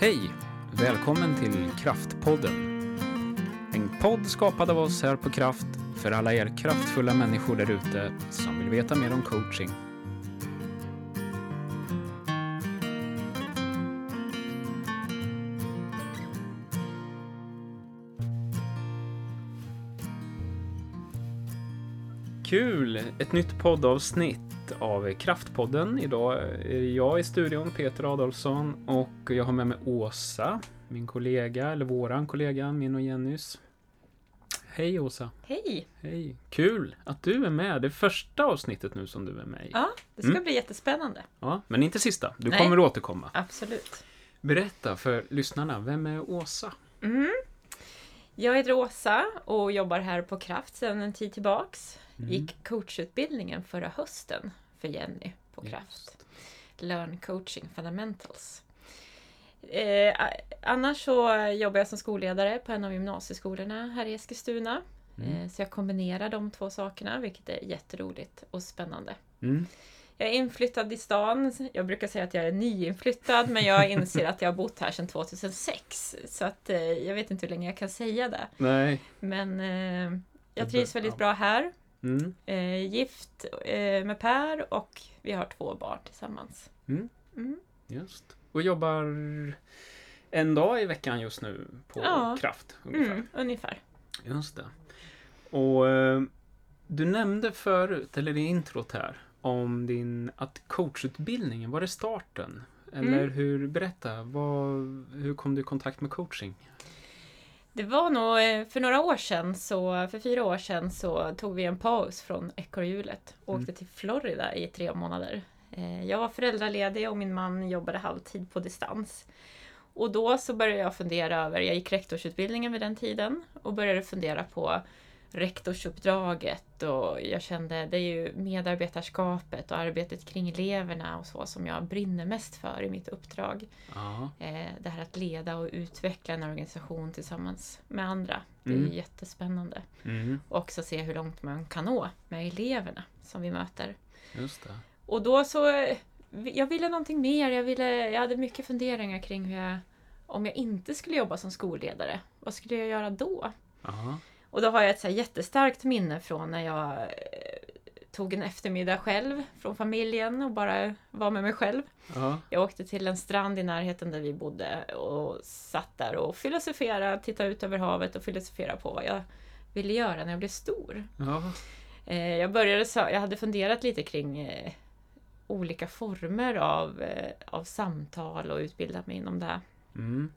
Hej! Välkommen till Kraftpodden. En podd skapad av oss här på Kraft för alla er kraftfulla människor där ute som vill veta mer om coaching. Kul! Ett nytt poddavsnitt av Kraftpodden. Idag är jag i studion, Peter Adolfsson, och jag har med mig Åsa, min kollega, eller våran kollega, min och Jennys. Hej Åsa! Hej! Hej! Kul att du är med. Det är första avsnittet nu som du är med i. Ja, det ska Mm. bli jättespännande. Ja, men inte sista. Du Nej. kommer återkomma. Absolut. Berätta för lyssnarna, vem är Åsa? Mm. Jag heter Åsa och jobbar här på Kraft sedan en tid tillbaks. Mm. Gick coachutbildningen förra hösten för Jenny på Kraft. Just. Learn coaching fundamentals. Eh, annars så jobbar jag som skolledare på en av gymnasieskolorna här i Eskilstuna. Mm. Eh, så jag kombinerar de två sakerna, vilket är jätteroligt och spännande. Mm. Jag är inflyttad i stan. Jag brukar säga att jag är nyinflyttad, men jag inser att jag har bott här sedan 2006. Så att eh, jag vet inte hur länge jag kan säga det. Nej. Men eh, jag trivs väldigt bra här. Mm. Eh, gift eh, med Per och vi har två barn tillsammans. Mm. Mm. Just. Och jobbar en dag i veckan just nu på Ja. Kraft, ungefär. Mm, ungefär. Just det. Och eh, du nämnde förut, eller i introt här, om din, att coachutbildningen, var det starten? Eller Mm. hur, berätta, vad, hur kom du i kontakt med coaching? Det var nog eh, för några år sedan, så, för fyra år sedan, så tog vi en paus från ekorrhjulet och Mm. åkte till Florida i tre månader. Eh, Jag var föräldraledig och min man jobbade halvtid på distans. Och då så började jag fundera över, jag gick rektorsutbildningen vid den tiden och började fundera på rektorsuppdraget och jag kände det är ju medarbetarskapet och arbetet kring eleverna och så som jag brinner mest för i mitt uppdrag. Ja. Eh, det här att leda och utveckla en organisation tillsammans med andra. Det är Mm. jättespännande. Mm, Och också se hur långt man kan nå med eleverna som vi möter. just det. Och då så, jag ville någonting mer. Jag, ville, jag hade mycket funderingar kring hur jag, om jag inte skulle jobba som skolledare, vad skulle jag göra då? Ja. Och då har jag ett så jättestarkt minne från när jag eh, tog en eftermiddag själv från familjen och bara var med mig själv. Ja. Jag åkte till en strand i närheten där vi bodde och satt där och filosoferade, tittade ut över havet och filosoferade på vad jag ville göra när jag blev stor. Eh, jag började jag hade funderat lite kring eh, olika former av, av samtal och utbildat mig inom det. Mm.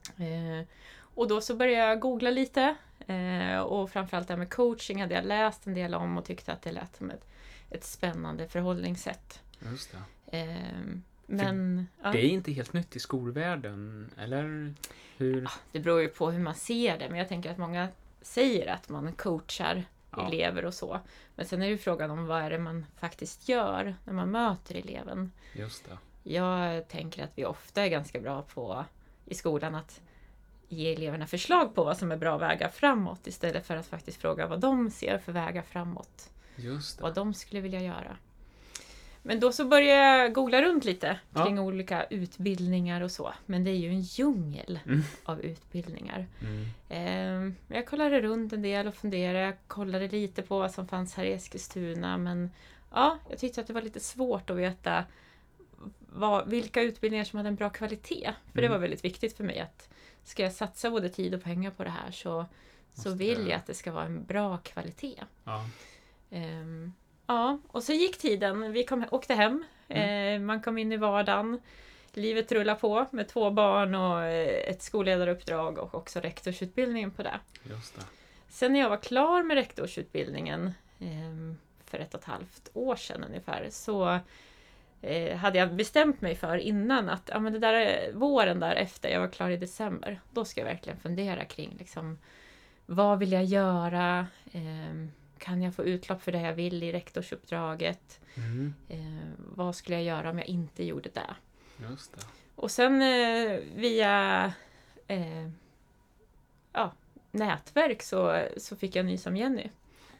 Och då så började jag googla lite eh, och framförallt det här med coaching hade jag läst en del om och tyckte att det lät som ett, ett spännande förhållningssätt. Just det. Eh, men ja. Det är inte helt nytt i skolvärlden, eller? Hur? Det beror ju på hur man ser det, men jag tänker att många säger att man coachar Ja. elever och så. Men sen är det frågan om vad är det man faktiskt gör när man möter eleven. Just det. Jag tänker att vi ofta är ganska bra på i skolan att ge eleverna förslag på vad som är bra vägar framåt istället för att faktiskt fråga vad de ser för vägar framåt. Just det. Vad de skulle vilja göra. Men då så började jag googla runt lite Ja. kring olika utbildningar och så. Men det är ju en djungel Mm. av utbildningar. Mm. Ehm, Jag kollade runt en del och funderade. Jag kollade lite på vad som fanns här i Eskilstuna. Men ja, jag tyckte att det var lite svårt att veta vad, vilka utbildningar som hade en bra kvalitet. För det Mm. var väldigt viktigt för mig att ska jag satsa både tid och pengar på det här så, så vill jag att det ska vara en bra kvalitet. Ja. Ehm, ja, och så gick tiden. Vi kom, åkte hem. Mm. Eh, man kom in i vardagen. Livet rullar på med två barn och eh, ett skolledaruppdrag och också rektorsutbildningen på det. Just det. Sen när jag var klar med rektorsutbildningen ehm, för ett och ett halvt år sedan ungefär så eh, hade jag bestämt mig för innan att ja, men det där är våren därefter, jag var klar i december, då ska jag verkligen fundera kring liksom, vad vill jag göra? Ehm, kan jag få utlopp för det jag vill i rektorsuppdraget? Mm. Eh, vad skulle jag göra om jag inte gjorde det? Just det. Och sen eh, via eh, ja, nätverk så, så fick jag nys om Jenny.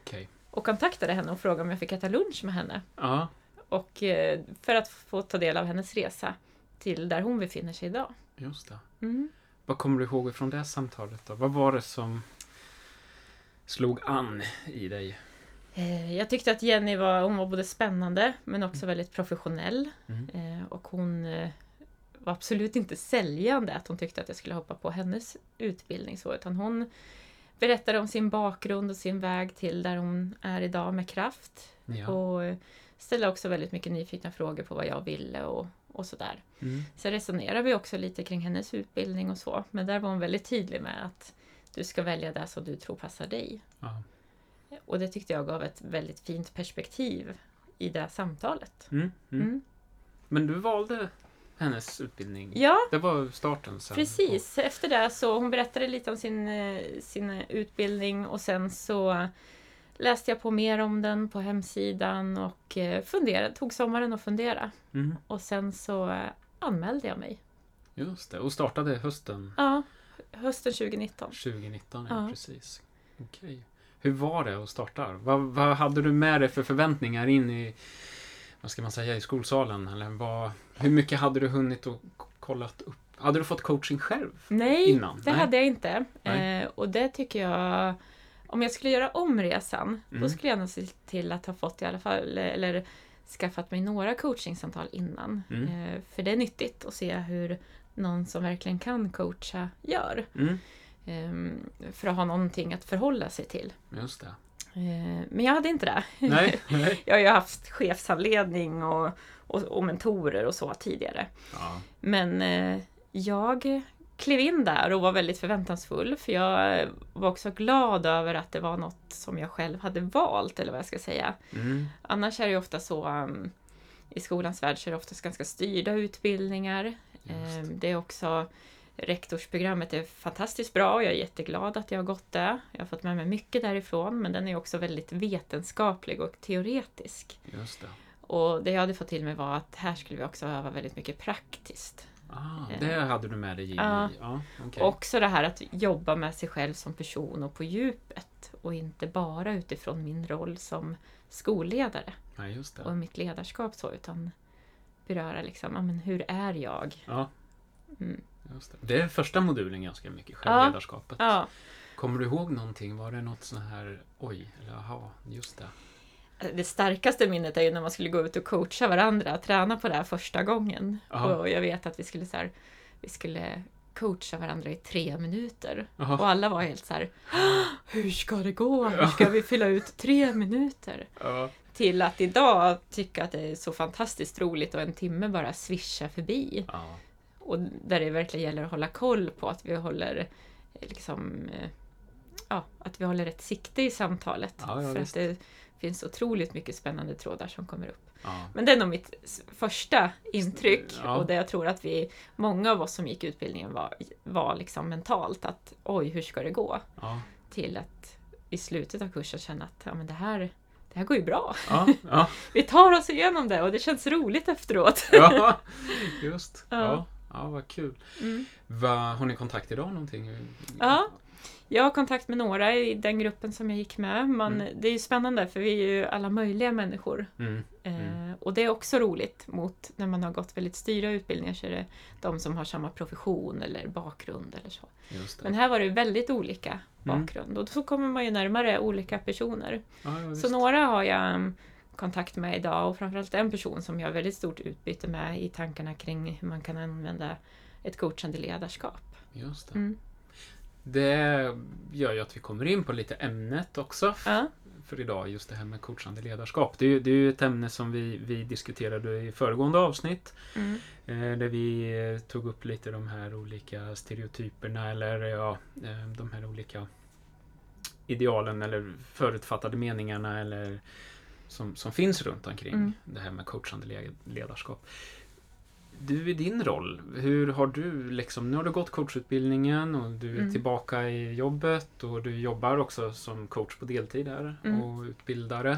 Okej. Och kontaktade henne och frågade om jag fick äta lunch med henne. Ja. Och eh, för att få ta del av hennes resa till där hon befinner sig idag. Just det. Mm. Vad kommer du ihåg från det samtalet då? Vad var det som slog an i dig? Eh, Jag tyckte att Jenny var, hon var både spännande men också väldigt professionell. Mm. Eh, Och hon var absolut inte säljande att hon tyckte att jag skulle hoppa på hennes utbildning så, utan hon berättade om sin bakgrund och sin väg till där hon är idag med kraft. Ja. Och ställde också väldigt mycket nyfikna frågor på vad jag ville och, och sådär. Mm. Sen resonerade vi också lite kring hennes utbildning och så, men där var hon väldigt tydlig med att du ska välja det som du tror passar dig. Ja. Och det tyckte jag gav ett väldigt fint perspektiv i det samtalet. Mm. Mm. Mm. Men du valde hennes utbildning? Ja, Det var starten sen? precis. Efter det så hon berättade lite om sin, eh, sin utbildning och sen så läste jag på mer om den på hemsidan och eh, funderade, tog sommaren och fundera. Mm. Och sen så eh, anmälde jag mig. Just det, och startade hösten Ja, hösten 2019. 2019, ja, Ja. precis. Okej. Hur var det att starta? Vad, vad hade du med dig för förväntningar in i, vad ska man säga, i skolsalen? Eller vad, hur mycket hade du hunnit och kollat upp? Hade du fått coaching själv? Nej, Innan? det Nej. hade jag inte. Eh, och det tycker jag... Om jag skulle göra om resan, Mm. då skulle jag nog se till att ha fått i alla fall, eller skaffat mig några coachingsamtal innan. Mm. Eh, för det är nyttigt att se hur någon som verkligen kan coacha gör. Mm. Ehm, för att ha någonting att förhålla sig till. Just det. Eh, men jag hade inte det. Nej, nej. Jag har ju haft chefshandledning och, och, och mentorer och så tidigare. Ja. Men eh, jag klev in där och var väldigt förväntansfull för jag var också glad över att det var något som jag själv hade valt eller vad jag ska säga. Mm. Annars är det ju ofta så um, i skolans värld så är det oftast ganska styrda utbildningar. Eh, det är också rektorsprogrammet är fantastiskt bra och jag är jätteglad att jag har gått det. Jag har fått med mig mycket därifrån men den är också väldigt vetenskaplig och teoretisk. Just det. Och det jag hade fått till mig var att här skulle vi också öva väldigt mycket praktiskt. Ah, Eh. det hade du med dig in Ja. i? Ja, okej. Också det här att jobba med sig själv som person och på djupet och inte bara utifrån min roll som skolledare Ja, och mitt ledarskap så utan beröra liksom, men hur är jag? Ja, Mm. just det. Det är första modulen ganska mycket, självledarskapet. Ja, Kommer du ihåg någonting? Var det något så här, oj, eller aha, just det. Det starkaste minnet är ju när man skulle gå ut och coacha varandra, träna på det här första gången. Ja. Och jag vet att vi skulle så här, vi skulle coacha varandra i tre minuter. Jaha. Och alla var helt så här, "Åh, hur ska det gå? Hur ska vi fylla ut tre minuter? Ja. Till att idag tycka att det är så fantastiskt roligt och en timme bara svischa förbi. Och där det verkligen gäller att hålla koll på att vi håller eh, liksom eh, Ja, att vi håller ett sikte i samtalet. För att det finns otroligt mycket spännande trådar som kommer upp. Ja. Men det är nog mitt första intryck Ja. och det jag tror att vi, många av oss som gick utbildningen var, var liksom mentalt att oj, hur ska det gå? Ja. Till att i slutet av kursen känna att ja, men det, här, det här går ju bra. Vi tar oss igenom det och det känns roligt efteråt. ja. Just. Ja. Ja. Ja, vad kul. Mm. Va, har ni kontakt idag någonting? Ja. Jag har kontakt med några i den gruppen som jag gick med. Man, Mm. Det är ju spännande för vi är ju alla möjliga människor. Mm. Eh, och det är också roligt mot när man har gått väldigt styrda utbildningar så är det de som har samma profession eller bakgrund eller så. Men här var det väldigt olika Mm. bakgrund och då kommer man ju närmare olika personer. Ja, ja, Så några har jag mm, kontakt med idag och framförallt en person som jag har väldigt stort utbyte med i tankarna kring hur man kan använda ett coachande ledarskap. Just det. Det gör ju att vi kommer in på lite ämnet också Ja. för idag, just det här med coachande ledarskap. Det är det är ju ett ämne som vi, vi diskuterade i föregående avsnitt. Mm. Eh, där vi eh, tog upp lite de här olika stereotyperna eller ja, eh, de här olika idealen eller förutfattade meningarna eller som, som finns runt omkring Mm. det här med coachande le- ledarskap. Du i din roll, hur har du liksom, nu har du gått coachutbildningen och du är Mm. tillbaka i jobbet och du jobbar också som coach på deltid här Mm. och utbildare.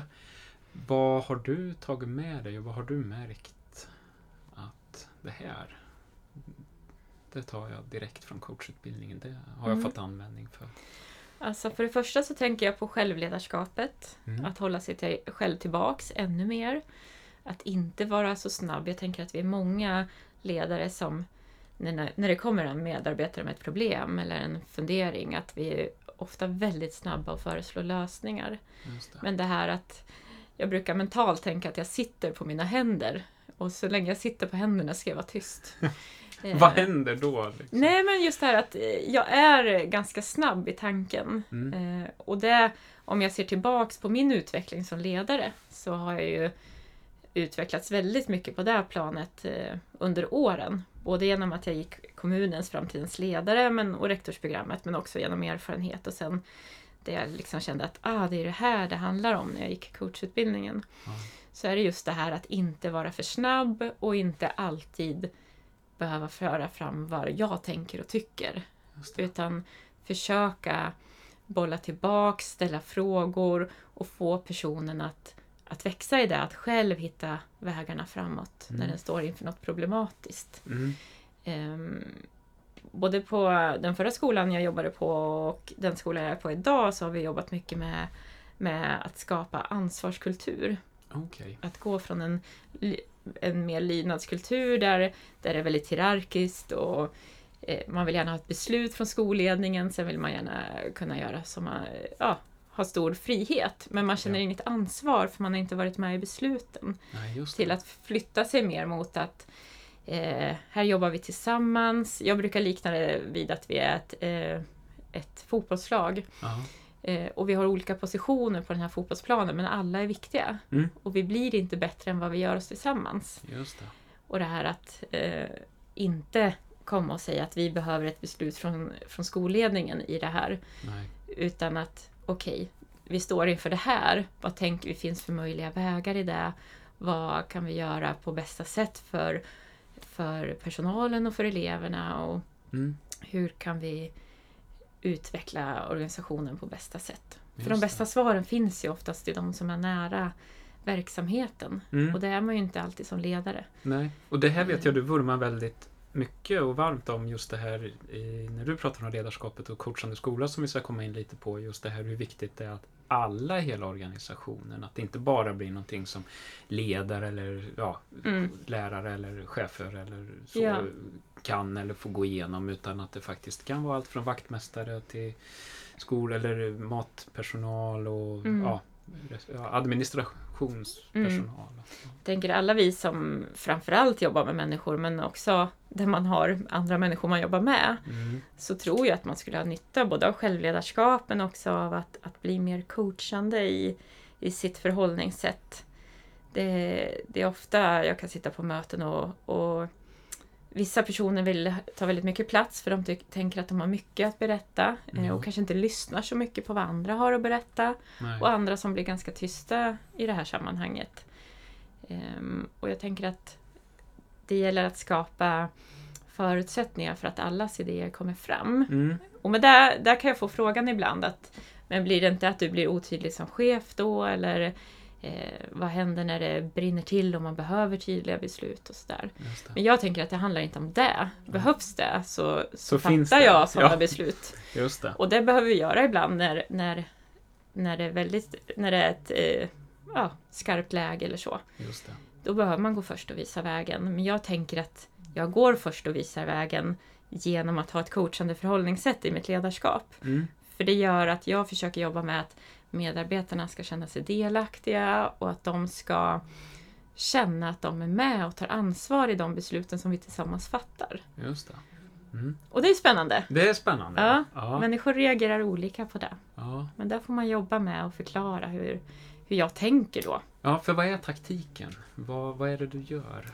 Vad har du tagit med dig och vad har du märkt att det här det tar jag direkt från coachutbildningen. Det har jag Mm. fått användning för. Alltså för det första så tänker jag på självledarskapet. Mm. Att hålla sig till, själv tillbaks ännu mer. Att inte vara så snabb. Jag tänker att vi är många ledare som när, när det kommer en medarbetare med ett problem eller en fundering, att vi är ofta väldigt snabba att föreslå lösningar. det. Men det här att jag brukar mentalt tänka att jag sitter på mina händer och så länge jag sitter på händerna ska jag vara tyst. Eh, Vad händer då? Liksom? Nej, men just det här att eh, jag är ganska snabb i tanken. Mm. Eh, och det, om jag ser tillbaks på min utveckling som ledare, så har jag ju utvecklats väldigt mycket på det här planet eh, under åren. Både genom att jag gick kommunens framtidens ledare men, och rektorsprogrammet, men också genom erfarenhet och sen det jag liksom kände att ah, det är det här det handlar om när jag gick coachutbildningen. Ja. Så är det just det här att inte vara för snabb och inte alltid behöva föra fram vad jag tänker och tycker. Utan försöka bolla tillbaks, ställa frågor och få personen att, att växa i det, att själv hitta vägarna framåt när Mm. den står inför något problematiskt. Mm. Ehm, både på den förra skolan jag jobbade på och den skolan jag är på idag så har vi jobbat mycket med, med att skapa ansvarskultur. Okej. Att gå från en, en mer lydnadskultur där, där det är väldigt hierarkiskt och eh, man vill gärna ha ett beslut från skolledningen, sen vill man gärna kunna göra som man, ja, ha stor frihet. Men man känner Ja. inget ansvar för man har inte varit med i besluten Nej, till att flytta sig mer mot att eh, här jobbar vi tillsammans. Jag brukar likna det vid att vi är ett, eh, ett fotbollslag eh, och vi har olika positioner på den här fotbollsplanen men alla är viktiga. Mm. Och vi blir inte bättre än vad vi gör oss tillsammans. Just det. Och det här att eh, inte komma och säga att vi behöver ett beslut från, från skolledningen i det här. Nej. Utan att okej, vi står inför det här. Vad tänker vi finns för möjliga vägar i det? Vad kan vi göra på bästa sätt för, för personalen och för eleverna? Och Mm. hur kan vi utveckla organisationen på bästa sätt? Just för de det. bästa svaren finns ju oftast i de som är nära verksamheten. Mm. Och det är man ju inte alltid som ledare. Nej, och det här vet jag du vurmar väldigt mycket och varmt om just det här i, när du pratar om ledarskapet och coachande skola som vi ska komma in lite på. Just det här hur viktigt det är att alla i hela organisationen, att det inte bara blir någonting som ledare eller ja, Mm. lärare eller chefer eller så Ja. kan eller får gå igenom utan att det faktiskt kan vara allt från vaktmästare till skol eller matpersonal och Mm. ja, res- ja, administrationspersonal. tänker alla vi som framförallt jobbar med människor men också där man har andra människor man jobbar med Mm. så tror jag att man skulle ha nytta både av självledarskap men också av att, att bli mer coachande i, i sitt förhållningssätt. Det, det är ofta jag kan sitta på möten och, och vissa personer vill ta väldigt mycket plats för de tänker att de har mycket att berätta Ja. och kanske inte lyssnar så mycket på vad andra har att berätta. Nej. Och andra som blir ganska tysta i det här sammanhanget. Ehm, och jag tänker att det gäller att skapa förutsättningar för att allas idéer kommer fram. Mm. Och med det, där kan jag få frågan ibland att men blir det inte att du blir otydlig som chef då? Eller eh, vad händer när det brinner till och man behöver tydliga beslut och sådär. Men jag tänker att det handlar inte om det. Behövs det så, så, Så finns fattar det. jag sådana Ja. beslut. Just det. Och det behöver vi göra ibland när, när, när, det, är väldigt, när det är ett eh, ja, skarpt läge eller så. Just det. Då behöver man gå först och visa vägen. Men jag tänker att jag går först och visar vägen genom att ha ett coachande förhållningssätt i mitt ledarskap. Mm. För det gör att jag försöker jobba med att medarbetarna ska känna sig delaktiga och att de ska känna att de är med och tar ansvar i de besluten som vi tillsammans fattar. Just det. Mm. Och det är spännande. Det är spännande. Ja, ja. Människor reagerar olika på det. ja. Men där får man jobba med och förklara hur, hur jag tänker då. ja, för vad är taktiken? Vad, vad är det du gör?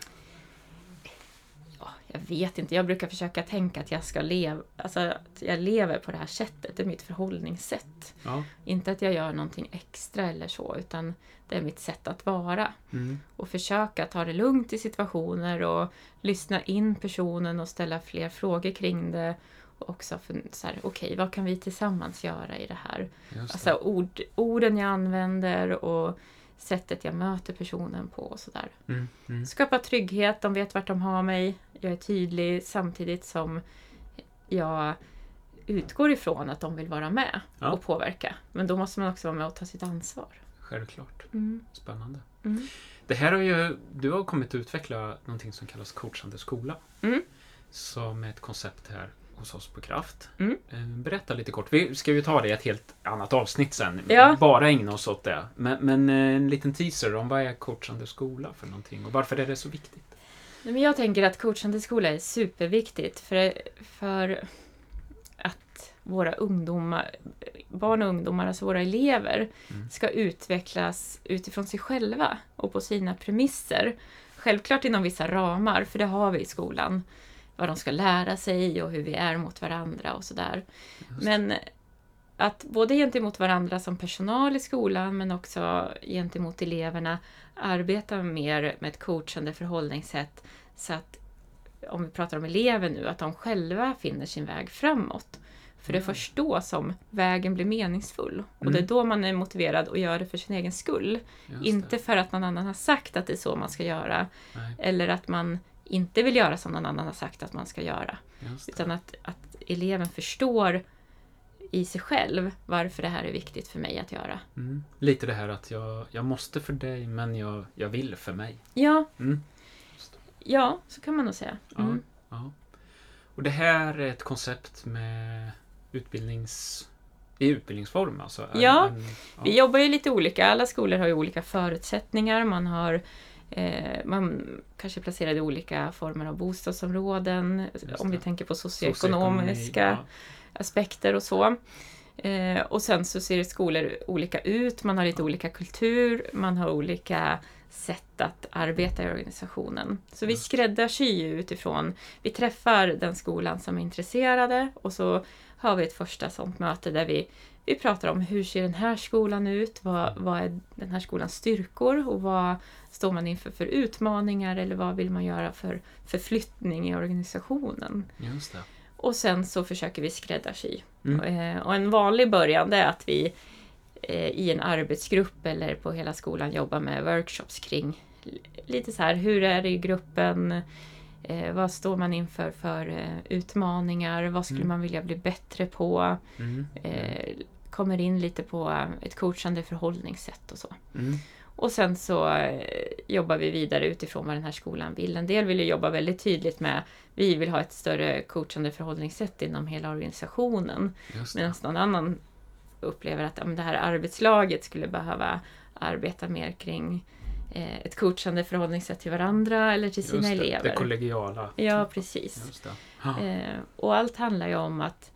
Ja, jag vet inte, jag brukar försöka tänka att jag ska leva, alltså att jag lever på det här sättet, det är mitt förhållningssätt. Ja. Inte att jag gör någonting extra eller så, utan det är mitt sätt att vara. Mm. Och försöka ta det lugnt i situationer och lyssna in personen och ställa fler frågor kring det. Och också för, så här, okej, vad kan vi tillsammans göra i det här? Just Alltså ord, orden jag använder och sättet jag möter personen på och sådär. Mm. Mm. Skapa trygghet, de vet vart de har mig. Jag är tydlig samtidigt som jag utgår ifrån att de vill vara med Ja. och påverka. Men då måste man också vara med och ta sitt ansvar. självklart. Mm. Spännande. Mm. Det här har ju, du har kommit att utveckla någonting som kallas coachande skola. Mm. Som är ett koncept här hos oss på Kraft. Mm. Eh, Berätta lite kort. Vi ska ju ta det i ett helt annat avsnitt sen. Ja. Bara ägna oss åt det. Men, men eh, en liten teaser om vad är coachande skola för någonting och varför är det så viktigt? Men jag tänker att coachande skola är superviktigt för, för att våra ungdomar, barn och ungdomar, alltså våra elever, Mm. ska utvecklas utifrån sig själva och på sina premisser. Självklart inom vissa ramar, för det har vi i skolan. Vad de ska lära sig och hur vi är mot varandra och sådär. Men att både gentemot varandra som personal i skolan men också gentemot eleverna arbeta mer med ett coachande förhållningssätt så att om vi pratar om elever nu, att de själva finner sin väg framåt. För det är Mm. först då som vägen blir meningsfull. Och Mm. det är då man är motiverad att göra det för sin egen skull. Just Inte det. för att någon annan har sagt att det är så man ska göra. Nej, Eller att man inte vill göra som någon annan har sagt att man ska göra. Utan att, att eleven förstår i sig själv varför det här är viktigt för mig att göra. Mm. Lite det här att jag, jag måste för dig men jag, jag vill för mig. Ja, Mm. ja så kan man nog säga. Ja, Mm. ja. Och det här är ett koncept med utbildnings... i utbildningsform alltså? Ja, en- ja. Vi jobbar ju lite olika, alla skolor har ju olika förutsättningar. Man har man kanske är placerad i olika former av bostadsområden. Om vi tänker på Socioekonomi, socioekonomiska ja. aspekter och så. Eh, och sen så ser skolor olika ut, man har lite olika kultur, man har olika sätt att arbeta i organisationen. Så vi skräddarsyr utifrån, vi träffar den skolan som är intresserade och så har vi ett första sånt möte där vi, vi pratar om hur ser den här skolan ut, vad, vad är den här skolans styrkor och vad står man inför för utmaningar eller vad vill man göra för förflyttning i organisationen. Just det. Och sen så försöker vi skräddarsy. Mm. Eh, Och en vanlig början det är att vi eh, i en arbetsgrupp eller på hela skolan jobbar med workshops kring lite så här, hur är det i gruppen? Eh, vad står man inför för eh, utmaningar? Vad skulle Mm. man vilja bli bättre på? Mm. Eh, kommer in lite på ett coachande förhållningssätt och så. Mm. Och sen så eh, jobbar vi vidare utifrån vad den här skolan vill. En del vill ju jobba väldigt tydligt med vi vill ha ett större coachande förhållningssätt inom hela organisationen. Medan någon annan upplever att ja, det här arbetslaget skulle behöva arbeta mer kring eh, ett coachande förhållningssätt till varandra eller till sina det. elever. Det kollegiala. Ja, precis. Eh, och allt handlar ju om att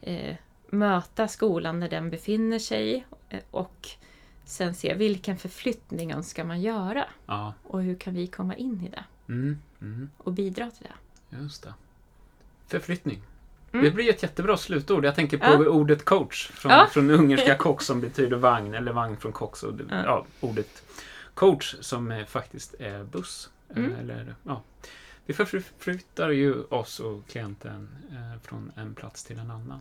eh, möta skolan när den befinner sig eh, och sen se vilken förflyttning önskar man göra ja. och hur kan vi komma in i det Mm. Mm. och bidra till det. Just det. Förflyttning. Mm. Det blir ett jättebra slutord. Jag tänker på Ja. ordet coach från, Ja. från ungerska kock som betyder vagn eller vagn från kock. Så Ja. ordet coach som eh, faktiskt är buss. Eh, Mm. Eller, ja. Vi förflyttar ju oss och klienten eh, från en plats till en annan.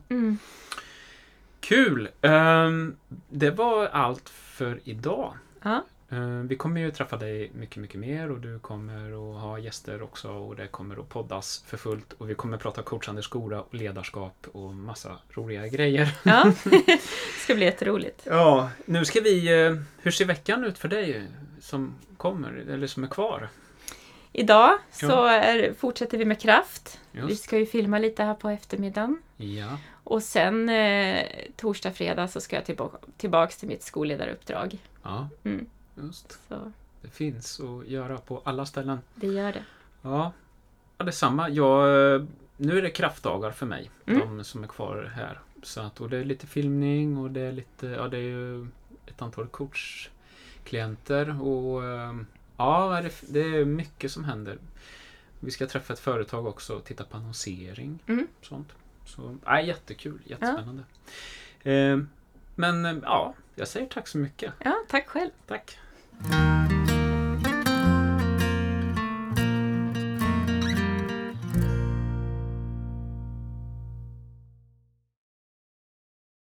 Kul! Ehm, det var allt för idag. Ja. Eh, Vi kommer ju träffa dig mycket, mycket mer och du kommer att ha gäster också och det kommer att poddas för fullt och vi kommer prata coachande skola och ledarskap och massa roliga grejer. ja. det ska bli jätteroligt. Ja, nu ska vi... eh, Hur ser veckan ut för dig som kommer eller som är kvar? Idag så är, fortsätter vi med kraft. Vi Just. ska ju filma lite här på eftermiddagen. Ja, Och sen eh, torsdag, fredag så ska jag tillbaka, tillbaks till mitt skolledaruppdrag. ja, Mm. just. Så Det finns att göra på alla ställen. det gör det. Ja, ja detsamma. Jag, eh, nu är det kraftdagar för mig, Mm. de som är kvar här. Så att, och det är lite filmning och det är lite, ja det är ju ett antal coachklienter och eh, ja, det, det är mycket som händer. Vi ska träffa ett företag också och titta på annonsering. Mm. Sånt. Så, ja, jättekul, jättespännande. Eh, men eh, ja, jag säger tack så mycket. Ja, tack själv. Tack.